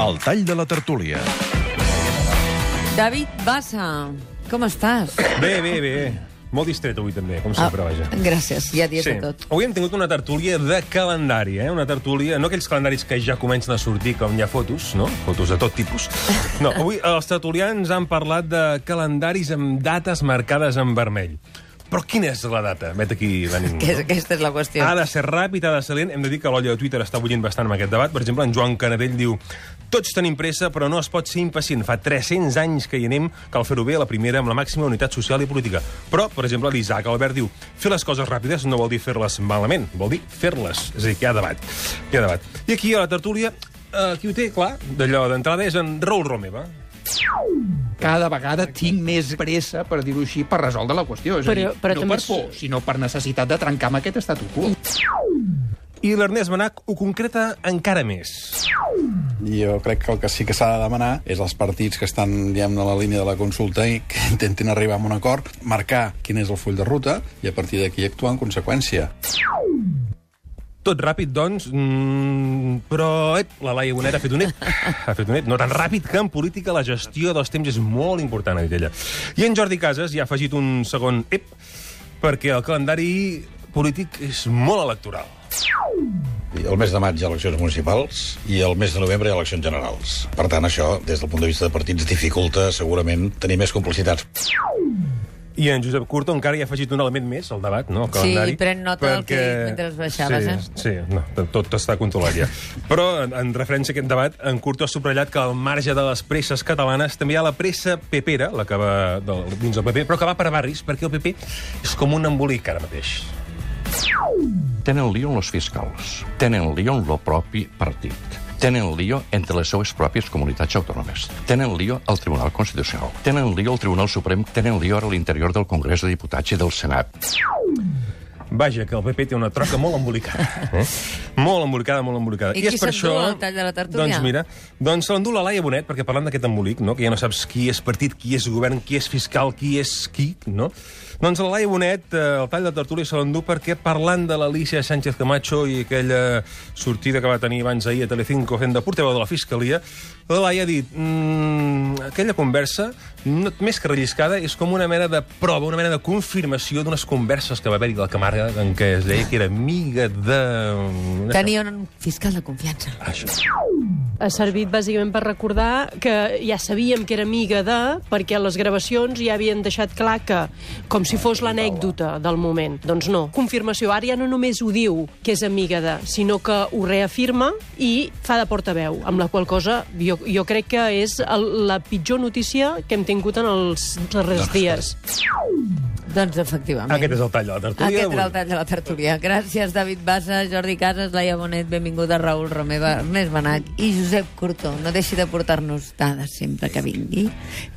El tall de la tertúlia. David Bassa, com estàs? Bé, bé, bé. Molt distret avui també, com sempre, vaja. gràcies, ja dies Sí. de tot. Avui hem tingut una tertúlia de calendari, eh? Una tertúlia, no aquells calendaris que ja comencen a sortir com hi ha fotos, no? Fotos de tot tipus. No, avui els tertulians han parlat de calendaris amb dates marcades en vermell. Però quina és la data? Vet aquí venim. Que és, aquesta és la qüestió. Ha de ser ràpid, ha de ser lent. Hem de dir que l'olla de Twitter està bullint bastant amb aquest debat. Per exemple, en Joan Canadell diu tots tenim pressa, però no es pot ser impacient. Fa 300 anys que hi anem, cal fer-ho bé a la primera amb la màxima unitat social i política. Però, per exemple, l'Isaac Albert diu fer les coses ràpides no vol dir fer-les malament, vol dir fer-les. És a dir, que hi ha debat. Hi ha debat. I aquí, a la tertúlia, eh, qui ho té clar, d'allò d'entrada, és en Raül Romeva. Cada vegada tinc més pressa, per dir-ho així, per resoldre la qüestió. És Però- a dir, però no per és- por, sinó per necessitat de trencar amb aquest statu quo. I l'Ernest Benach ho concreta encara més. Jo crec que el que sí que s'ha de demanar és als partits que estan, diguem a la línia de la consulta i que intentin arribar a un acord, marcar quin és el full de ruta i a partir d'aquí actuar en conseqüència. Tot ràpid, doncs, mm, però la Laia Bonet ha fet un ep. Ha fet un ep. No tan ràpid que en política la gestió dels temps és molt important, ha dit ella. I en Jordi Casas hi ha afegit un segon ep, perquè el calendari polític és molt electoral. El mes de maig hi ha eleccions municipals i el mes de novembre hi ha eleccions generals. Per tant, això, des del punt de vista de partits, dificulta segurament tenir més complicitats. I en Josep Curto encara hi ha afegit un element més al debat, no? Sí, calendari. pren nota del que mentre les baixaves, sí, eh? Sí, no, tot està controlat ja. Però, en, en referència a aquest debat, en Curto ha subratllat que al marge de les presses catalanes també hi ha la pressa pepera, la que va del, dins del PP, però que va per barris, perquè el PP és com un embolic ara mateix. Tenen lío amb els fiscals, tenen lío amb el propi partit, tenen lío entre les seues pròpies comunitats autònomes, tenen lío al Tribunal Constitucional, tenen lío al Tribunal Suprem, tenen lío a l'interior del Congrés de Diputats i del Senat. Vaja, que el PP té una troca molt embolicada. Eh? Molt embolicada, molt embolicada. I qui s'endú el tall de la tertúlia? Doncs mira, doncs se l'endú la Laia Bonet, perquè parlant d'aquest embolic, no? que ja no saps qui és partit, qui és govern, qui és fiscal, qui és qui, no? Doncs la Laia Bonet, eh, el tall de tertúlia se l'endú perquè parlant de l'Alicia Sánchez Camacho i aquella sortida que va tenir abans ahir a Telecinco fent de portaveu de la Fiscalia, la Laia ha dit mmm, aquella conversa, no, més que relliscada, és com una mena de prova, una mena de confirmació d'unes converses que va haver-hi a la Camarga en què es deia que era amiga de... Tenia un fiscal de confiança. Això. Ha servit bàsicament per recordar que ja sabíem que era amiga de, perquè les gravacions ja havien deixat clar que, com si fos l'anècdota del moment. Doncs no. Confirmació. Ara ja no només ho diu que és amiga de, sinó que ho reafirma i fa de portaveu, amb la qual cosa jo, jo crec que és el, la pitjor notícia que hem tingut en els darrers dies. Doncs efectivament. Aquest és el tall de la tertúlia Aquest era el tall de la tertúlia. Gràcies, David Bassa, Jordi Casas, Laia Bonet, benvinguda, Raül Romeva, Ernest Benach i Josep Curto. No deixi de portar-nos dades sempre que vingui.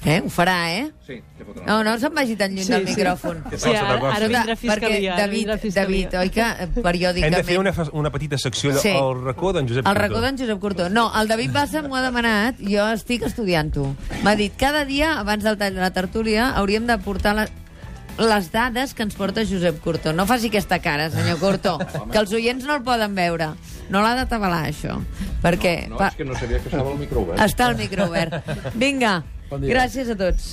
Eh? Ho farà, eh? Sí, No, no se'n vagi tan lluny Sí, del sí. micròfon. Sí, ara, ara vindrà fiscalia. Perquè David, fiscalia. David, oi que eh, periòdicament... Hem de fer una, una petita secció Sí. al racó d'en Josep El Curto. racó d'en Josep Curto. No, el David Bassa m'ho ha demanat, jo estic estudiant-ho. M'ha dit, cada dia, abans del tall de la tertúlia, hauríem de portar la, les dades que ens porta Josep Curto. No faci aquesta cara, senyor Curto, que els oients no el poden veure. No l'ha d'atabalar, això. Perquè... No, és que no sabia que estava el micro obert. Està el micro obert. Vinga, gràcies a tots.